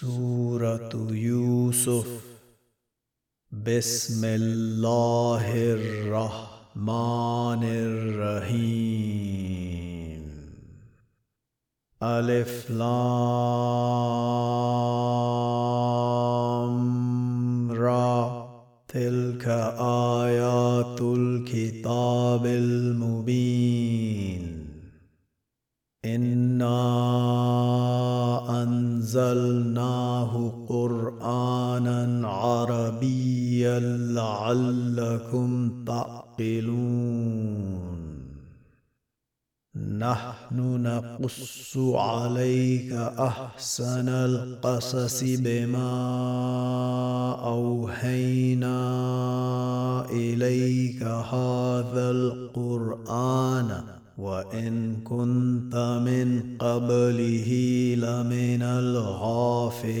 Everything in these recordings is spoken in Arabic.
سورة يوسف. بسم الله الرحمن الرحيم. ألف لام را. تلك آيات الكتاب المبين. إِنَّا قرانا عربيا لعلكم تعقلون. نحن نقص عليك أحسن القصص بما اوحينا إليك هذا القرآن وإن كنت من قبله لمن الغافلين.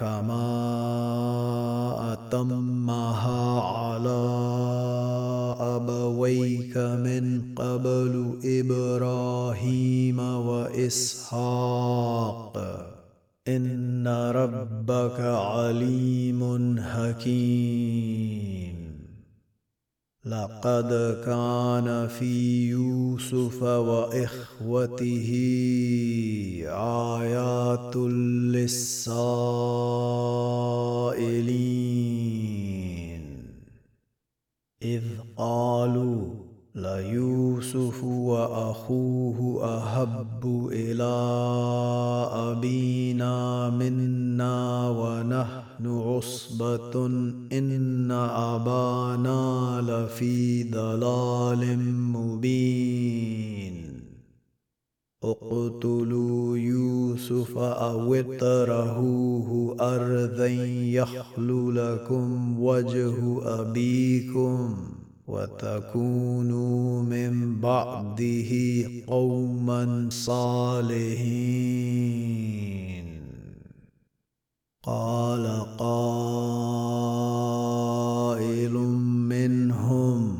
كما أتمها على أبويك من قبل إبراهيم وإسحاق. إن ربك عليم حكيم. لقد كان في يوسف وإخوته آيات للسائلين. إذ قالوا ليوسف وأخوه أحب إلى أبينا منا ونحن عصبة إن أبانا لفي ضلال مبين. اقتلوا يوسف أو اطرحوه أرضا يخل لكم وجه أبيكم. وتكونوا من بعده قوما صالحين. قال قائل منهم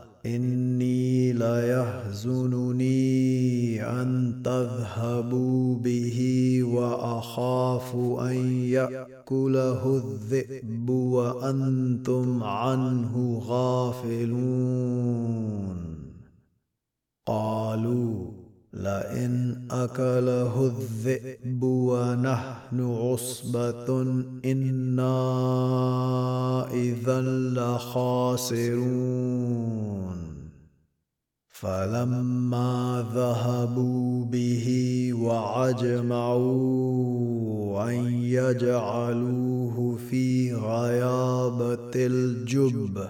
إني ليحزنني أن تذهبوا به وأخاف أن يأكله الذئب وأنتم عنه غافلون. قالوا لئن أكله الذئب ونحن عصبة إنا إذا لخاسرون. فلما ذهبوا به وعجمعوا أن يجعلوه في غيابة الجب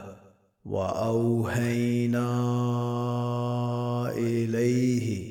وأوهينا إليه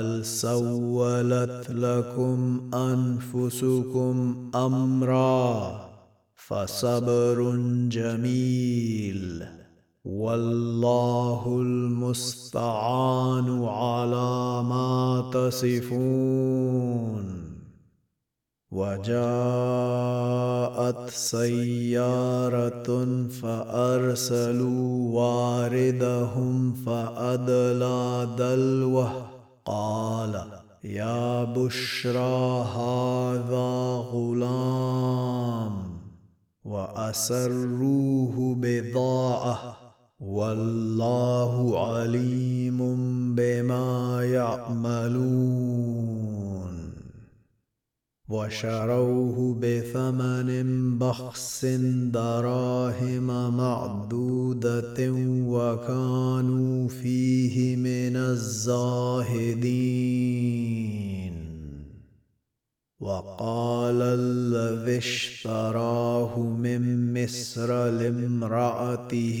بل سولت لكم انفسكم امرا فصبر جميل والله المستعان على ما تصفون وجاءت سيارة فأرسلوا واردهم فأدلى دلوه قال يا بشرى هذا غلام وأسروه بضاعة والله عليم بما يعملون. وشروه بثمن بخس دراهم معدودة وكانوا فيه من الزاهدين. وقال الذي اشتراه من مصر لامرأته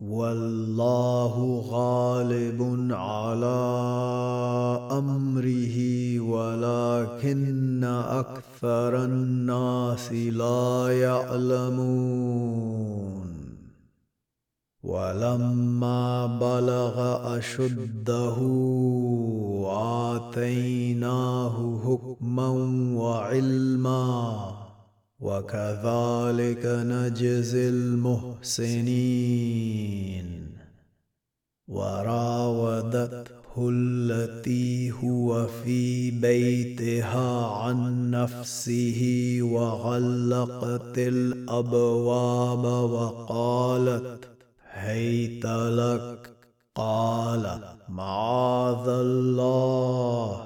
والله غالب على أمره ولكن أكثر الناس لا يعلمون. ولما بلغ أشده آتيناه حكما وعلما. وكذلك نجزي المحسنين. وراودته التي هو في بيتها عن نفسه وغلقت الأبواب وقالت هيت لك. قال معاذ الله.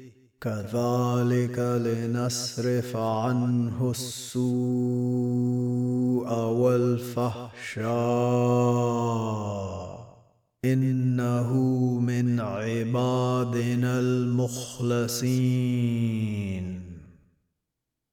كذلك لنصرف عنه السوء والفحشاء. إنه من عبادنا المخلصين.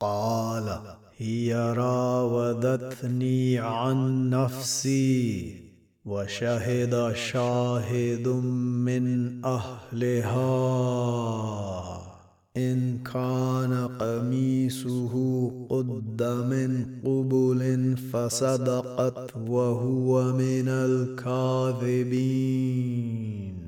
قال هي راودتني عن نفسي وشهد شاهد من أهلها. إن كان قميصه قد من قبل فصدقت وهو من الكاذبين.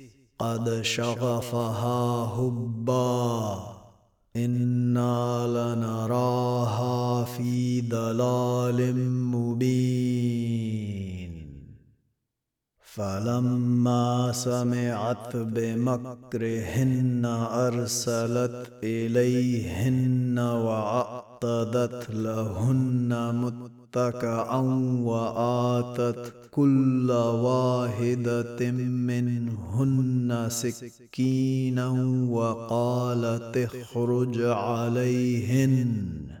قد شغفها هبا. إنا لنراها في ضلال مبين. فلما سمعت بمكرهن أرسلت إليهن وأعتدت لهن متكئا وآتت كل واحدة منهن سكينا وقالت اخرج عليهن.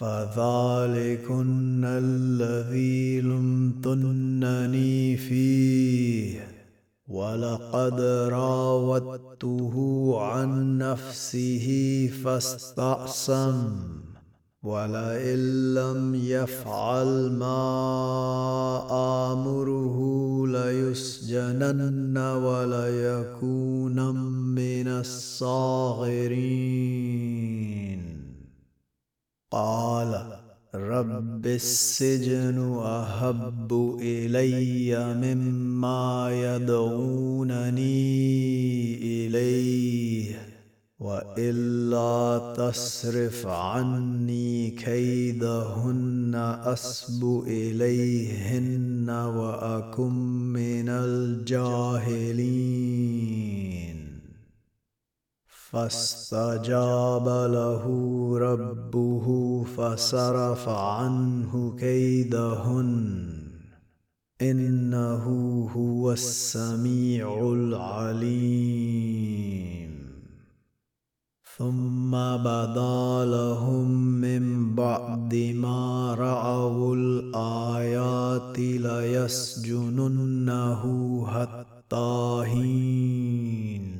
فذلكن الذي لمتنني فيه. ولقد راودته عن نفسه فاستعصم ولئن لم يفعل ما آمره ليسجنن وليكون من الصاغرين. قال رب السجن أحب إلي مما يدعونني إليه وإلا تصرف عني كيدهن أسب إليهن وأكن من الجاهلين. فاستجاب له ربه فصرف عنه كيدهن. إنه هو السميع العليم. ثم بدا لهم من بعد ما رأوا الآيات ليسجننه حتى حين.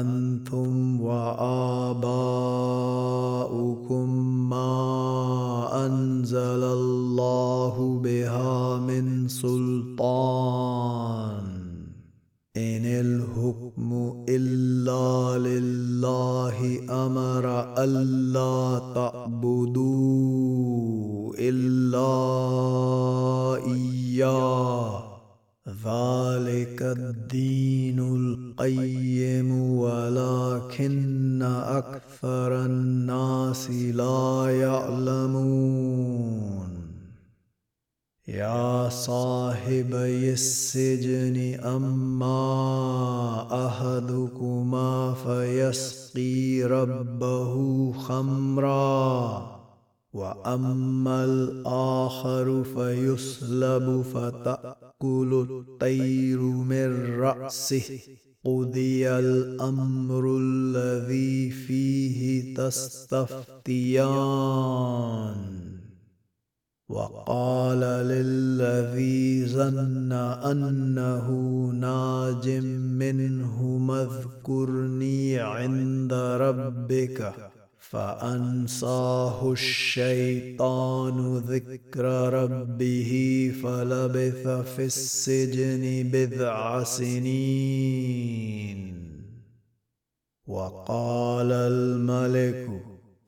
أنتم وآباؤكم ما أنزل الله بها من سلطان. إن الحكم إلا لله أمر ألا تعبدوا إلا إياه. ذلك الدين ولكن أكثر الناس لا يعلمون. يا صاحبي السجن أما أحدكما فيسقي ربه خمرا وأما الآخر فيسلب فتأكل الطير من رأسه. قضي الامر الذي فيه تستفتيان وقال للذي ظن انه ناج منه اذكرني عند ربك فأنساه الشيطان ذكر ربه فلبث في السجن بضع سنين. وقال الملك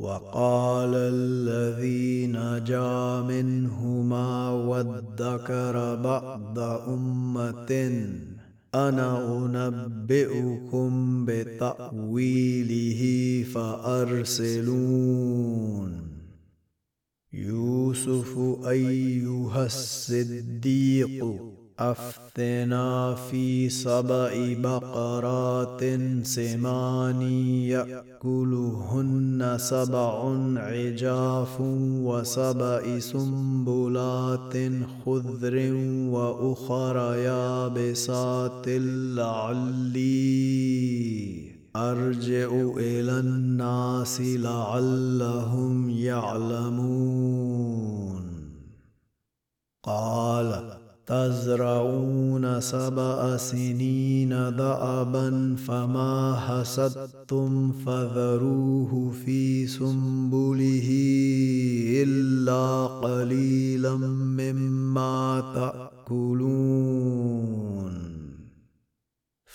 وقال الذي نجا منهما وادكر بعد أمة أنا أنبئكم بتأويله فأرسلون. يوسف أيها الصديق. أفتنا في سبع بقرات سمان يأكلهن سبع عجاف وسبع سنبلات خضر وأخر يابسات لعلي أرجع إلى الناس لعلهم يعلمون. قال تزرعون سبع سنين دأبا فما حسدتم فذروه في سنبله إلا قليلا مما تأكلون.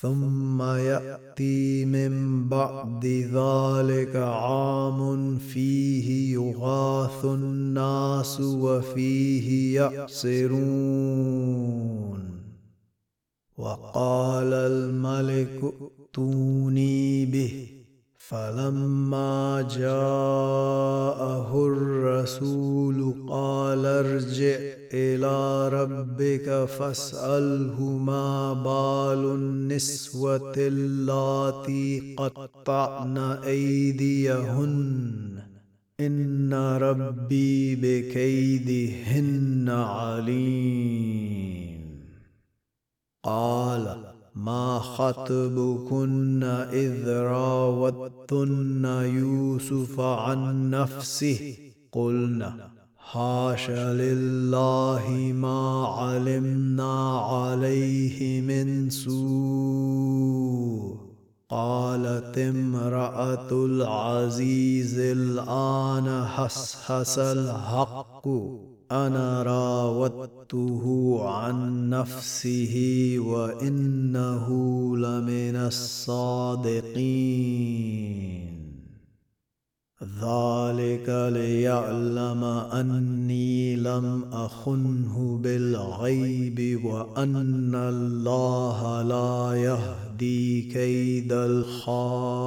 ثم يأتي من بعد ذلك عام فيه يغاث الناس وفيه يعصرون. وقال الملك ائتوني به. فلما جاءه الرسول قال ارجع إلى ربك فاسأله ما بال النسوة اللاتي قطعن أيديهن. إن ربي بكيدهن عليم. قال ما خطبكن إذ راوتن يوسف عن نفسه؟ قلنا حاش لله ما علمنا عليه من سوء. قالت امرأة العزيز الآن حسحس الحق. أنا راودته عن نفسه وإنه لمن الصادقين. ذلك ليعلم أني لم أخنه بالغيب وأن الله لا يهدي كيد الخائنين.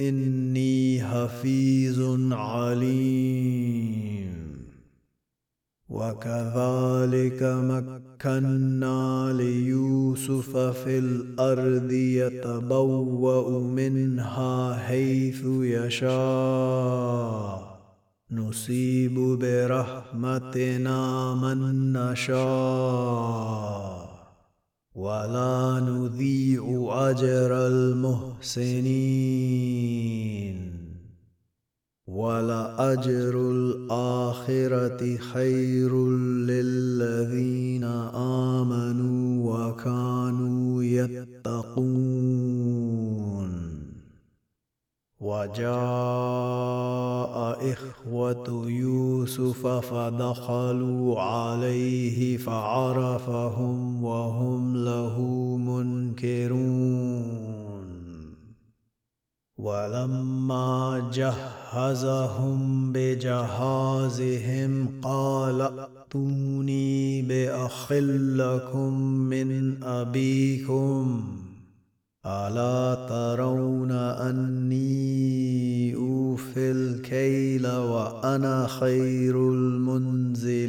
إني حفيظ عليم. وكذلك مكنا ليوسف في الأرض يتبوأ منها حيث يشاء. نصيب برحمتنا من نشاء. ولا نذيع أجر المحسنين. ولاجر الآخرة خير للذين آمنوا وكانوا يتقون. وجاء إخوة يوسف فدخلوا عليه فعرفهم وهم له منكرون. ولما جهزهم بجهازهم قال ائتوني بأخ لكم من أبيكم. ألا ترون أني أوفي الكيل وأنا خير المنزلين.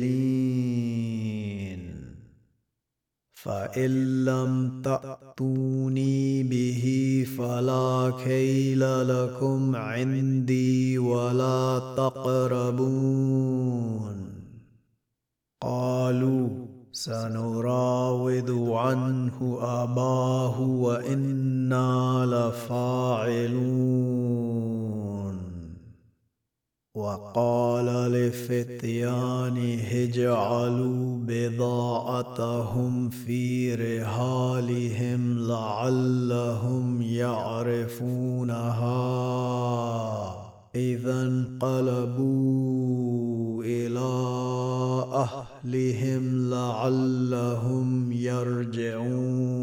فإن لم تأتوني به فلا كيل لكم عندي ولا تقربون. قالوا سنراود عنه آباه وإنا لفاعلون. وقال لفتيانه اجعلوا بضاعتهم في رحالهم لعلهم يعرفونها. إذا انقلبوا إلى أهلهم لعلهم يرجعون.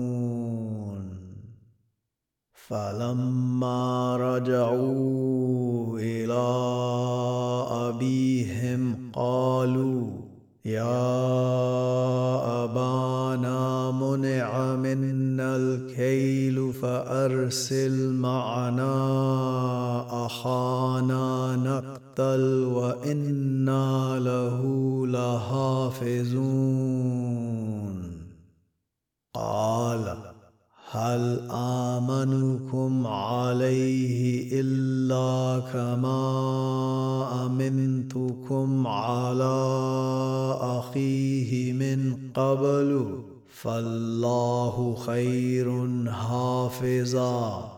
فلما رجعوا إلى أبيهم قالوا يا منع منا الكيل فأرسل معنا أخانا نقتل وإنا له لحافظون. قال هل آمنكم عليه إلا كما أمنتكم على أخيه من قبل؟ فالله خير حافظا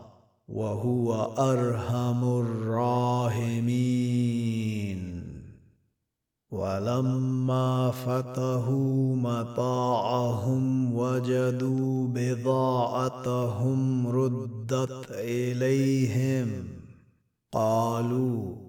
وهو أرحم الراحمين. ولما فتحوا متاعهم وجدوا بضاعتهم ردت إليهم قالوا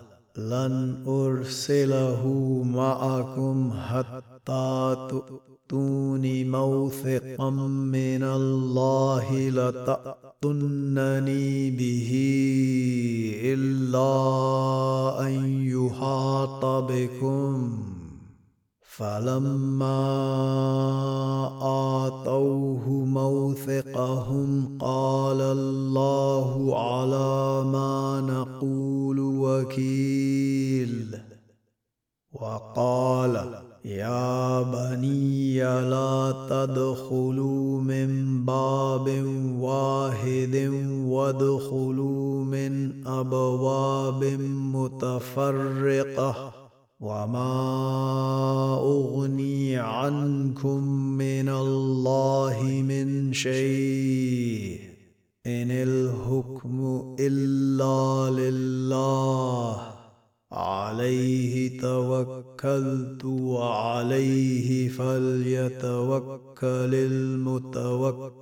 لن أرسله معكم حتى تؤتوني موثقا من الله لتأتنني به إلا أن يحاط بكم. فلما آتوه موثقهم قال الله على ما نقول وكيل. وقال يا بني لا تدخلوا من باب واحد وادخلوا من أبواب متفرقة. وما اغني عنكم من الله من شيء ان الحكم الا لله عليه توكلت وعليه فليتوكل المتوكلون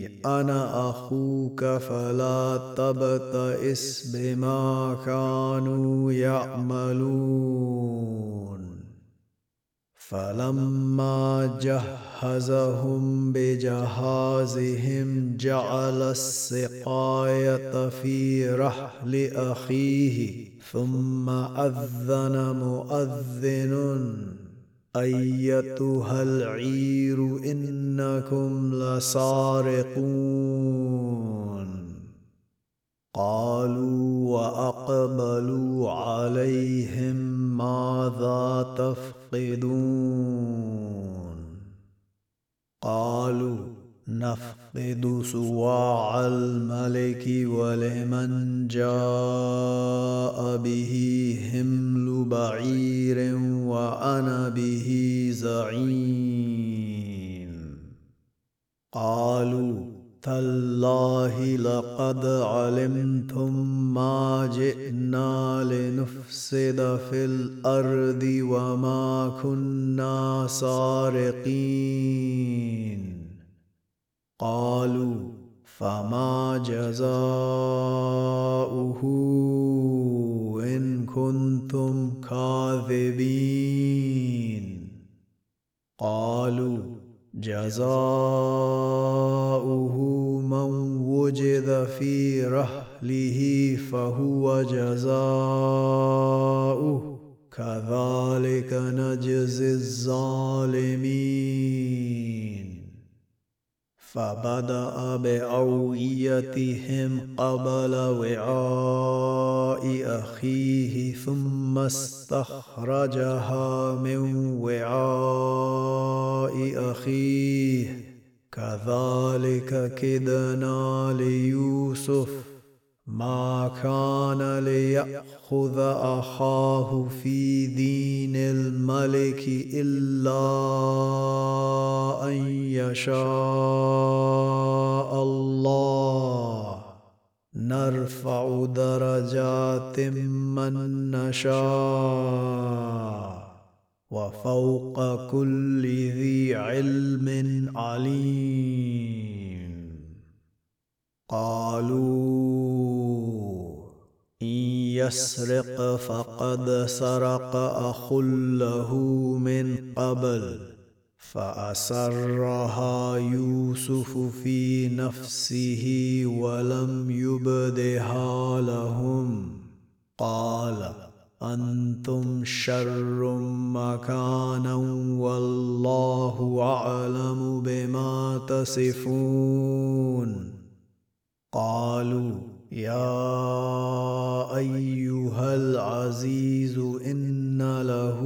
أنا أخوك فلا تبتئس بما كانوا يعملون. فلما جهزهم بجهازهم جعل السقاية في رحل أخيه ثم أذن مؤذن أيتها العير إنكم لسارقون. قالوا وأقبلوا عليهم ماذا تفقدون؟ فبدا باويتهم قبل وعاء أخيه ثم استخرجها من وعاء أخيه. كذلك كدنا ليوسف. ما كان ليأخذ أخاه في من نشاء وفوق كل ذي علم عليم. قالوا إن يسرق فقد سرق أخ له من قبل فأسرها يوسف في نفسه ولم يبدها لهم. قال أنتم شر مكانا والله أعلم بما تصفون. قالوا يا أيها العزيز إن له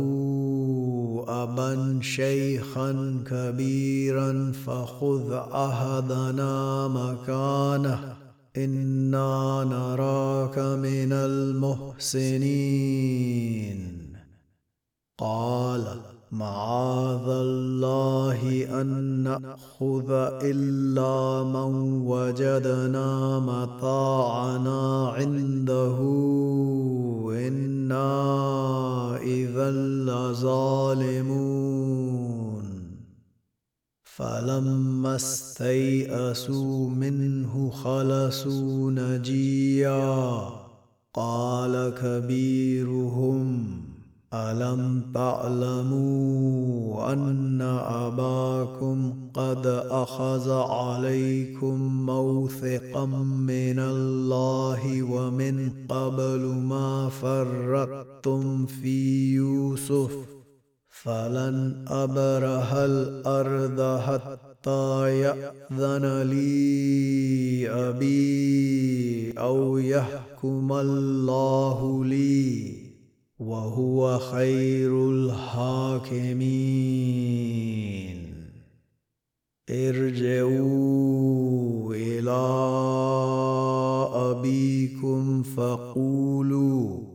أبا شيخا كبيرا فخذ عهدنا مكانه. إنا نراك من المحسنين. قال معاذ الله أن نأخذ إلا من وجدنا متاعنا عنده. إنا إذا لظالمون. فلما استيئسوا منه خلصوا نجيا. قال كبيرهم ألم تعلموا أن أباكم قد أخذ عليكم موثقا من الله ومن قبل ما فرطتم في يوسف؟ فلن أبرح الأرض حتى يأذن لي أبي أو يحكم الله لي وهو خير الحاكمين. ارجعوا إلى أبيكم فقولوا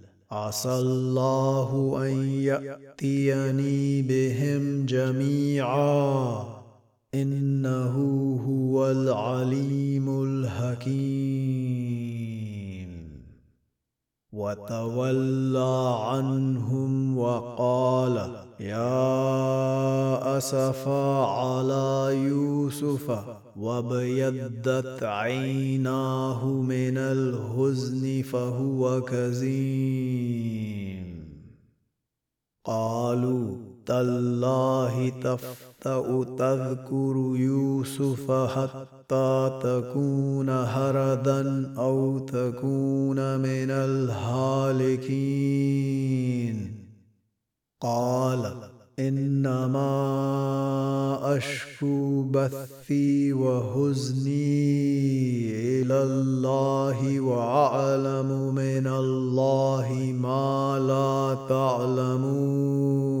عسى الله أن يأتيني بهم جميعا. إنه هو العليم الحكيم. وتولى عنهم وقال يا أسفا على يوسف وابيضت عيناه من الحزن فهو كزيم قالوا تالله تفتأ تذكر يوسف حتى تكون هردا أو تكون من الهالكين. قال إنما أشكو بثي وهزني إلى الله وأعلم من الله ما لا تعلمون.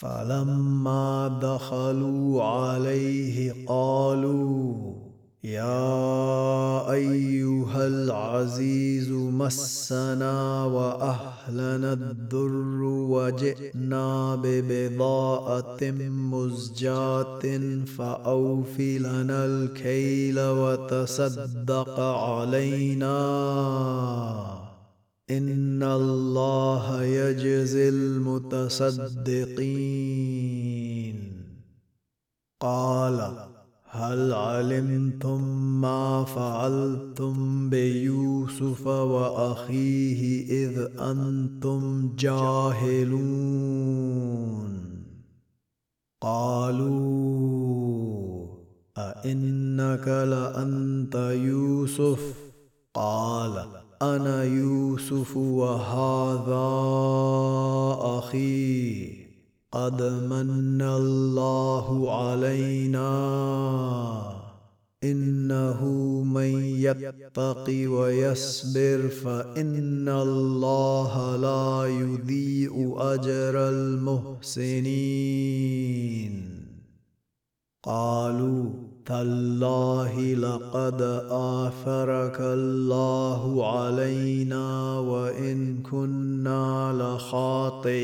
فلما دخلوا عليه قالوا يا أيها العزيز مسنا وأهلنا الضر وجئنا ببضاعة مزجاة فاوف لنا الكيل وتصدق علينا. إن الله يجزي المتصدقين. قال هل علمتم ما فعلتم بيوسف وأخيه إذ أنتم جاهلون؟ قالوا أئنك لأنت يوسف؟ قال أنا يوسف وهذا أخي. قد من الله علينا. إنه من يتق ويصبر فإن الله لا يضيء أجر المحسنين. قالوا تالله لقد آثرك الله علينا وإن كنا لخاطئين.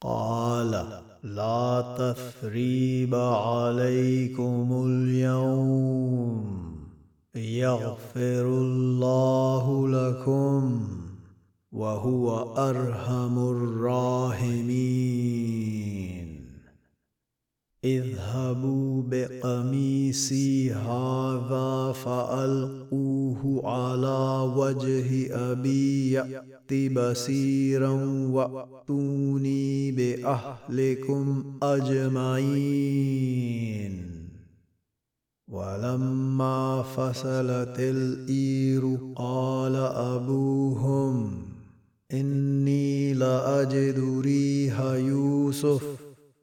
قال لا تثريب عليكم اليوم. يغفر الله لكم وهو أرحم الراحمين. اذهبوا بقميصي هذا فألقوه على وجه أبي يأت بصيرا وأتوني بأهلكم أجمعين. ولما فصلت الإير قال أبوهم إني لأجد ريح يوسف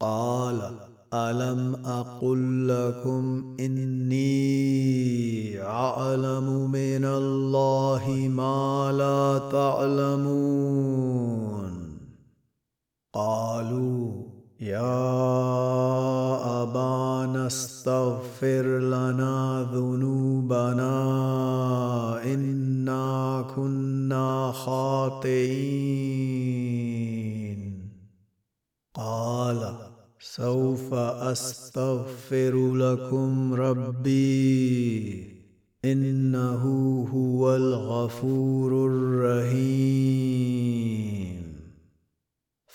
قال ألم أقل لكم إني أعلم من الله ما لا تعلمون؟ قالوا يا أبانا استغفر لنا ذنوبنا إنا كنا خاطئين. قال سوف أستغفر لكم ربي إنه هو الغفور الرحيم.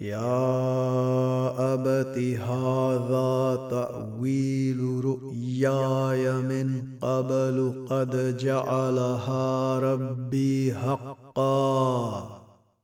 يا أبت هذا تأويل رؤياي من قبل قد جعلها ربي حقا.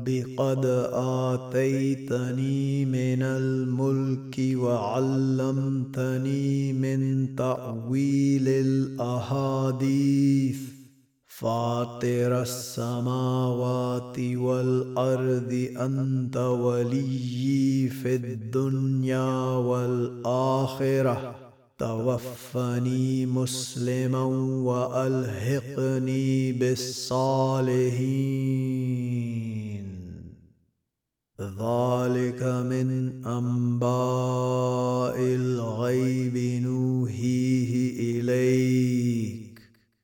رب قد آتيتني من الملك وعلمتني من تأويل الأحاديث. فاطر السماوات والأرض أنت وليي في الدنيا والآخرة. توفني مسلما وألحقني بالصالحين. ذلك من أنباء الغيب نوحيه إليك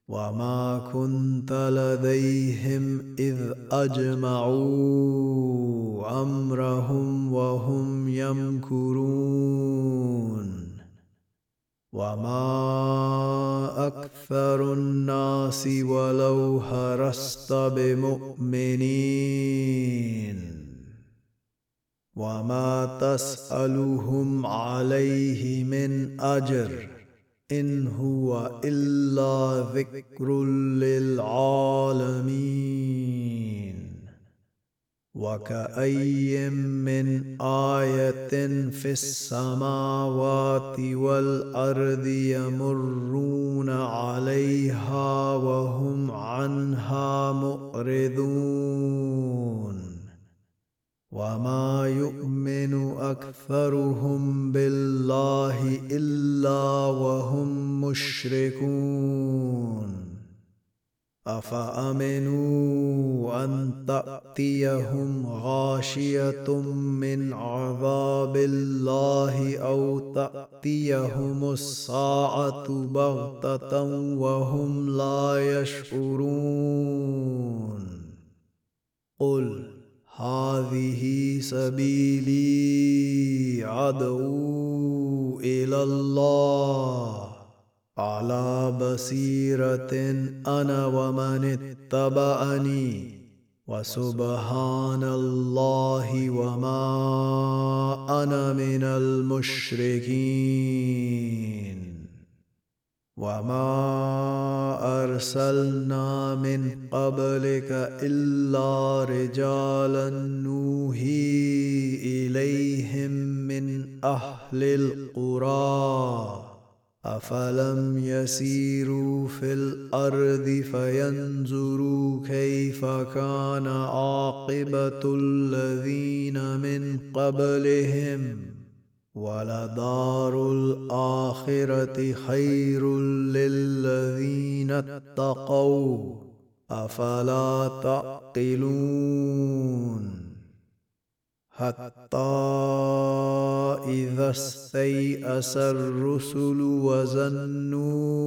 وما كنت لديهم إذ أجمعوا أمرهم وهم يمكرون وما أكثر الناس ولو هرست بمؤمنين وما تسالهم عليه من اجر ان هو الا ذكر للعالمين وكأي من آية في السماوات والأرض يمرون عليها وهم عنها مؤرضون وما يؤمن أكثرهم بالله إلا وهم مشركون افامنوا ان تاتيهم غاشيه من عذاب الله أو تاتيهم الساعة بغته وهم لا يشعرون قل هذه سبيلي ادعو إلى الله. على بصيرة أنا ومن اتبعني. وسبحان الله وما أنا من المشركين. وما أرسلنا من قبلك إلا رجالا نوحي إليهم من أهل القرى افلم يسيروا في الأرض فينظروا كيف كان عاقبه الذين من قبلهم ولدار الاخره خير للذين اتقوا أفلا تعقلون؟ حتى إذا استيأس الرسل وظنوا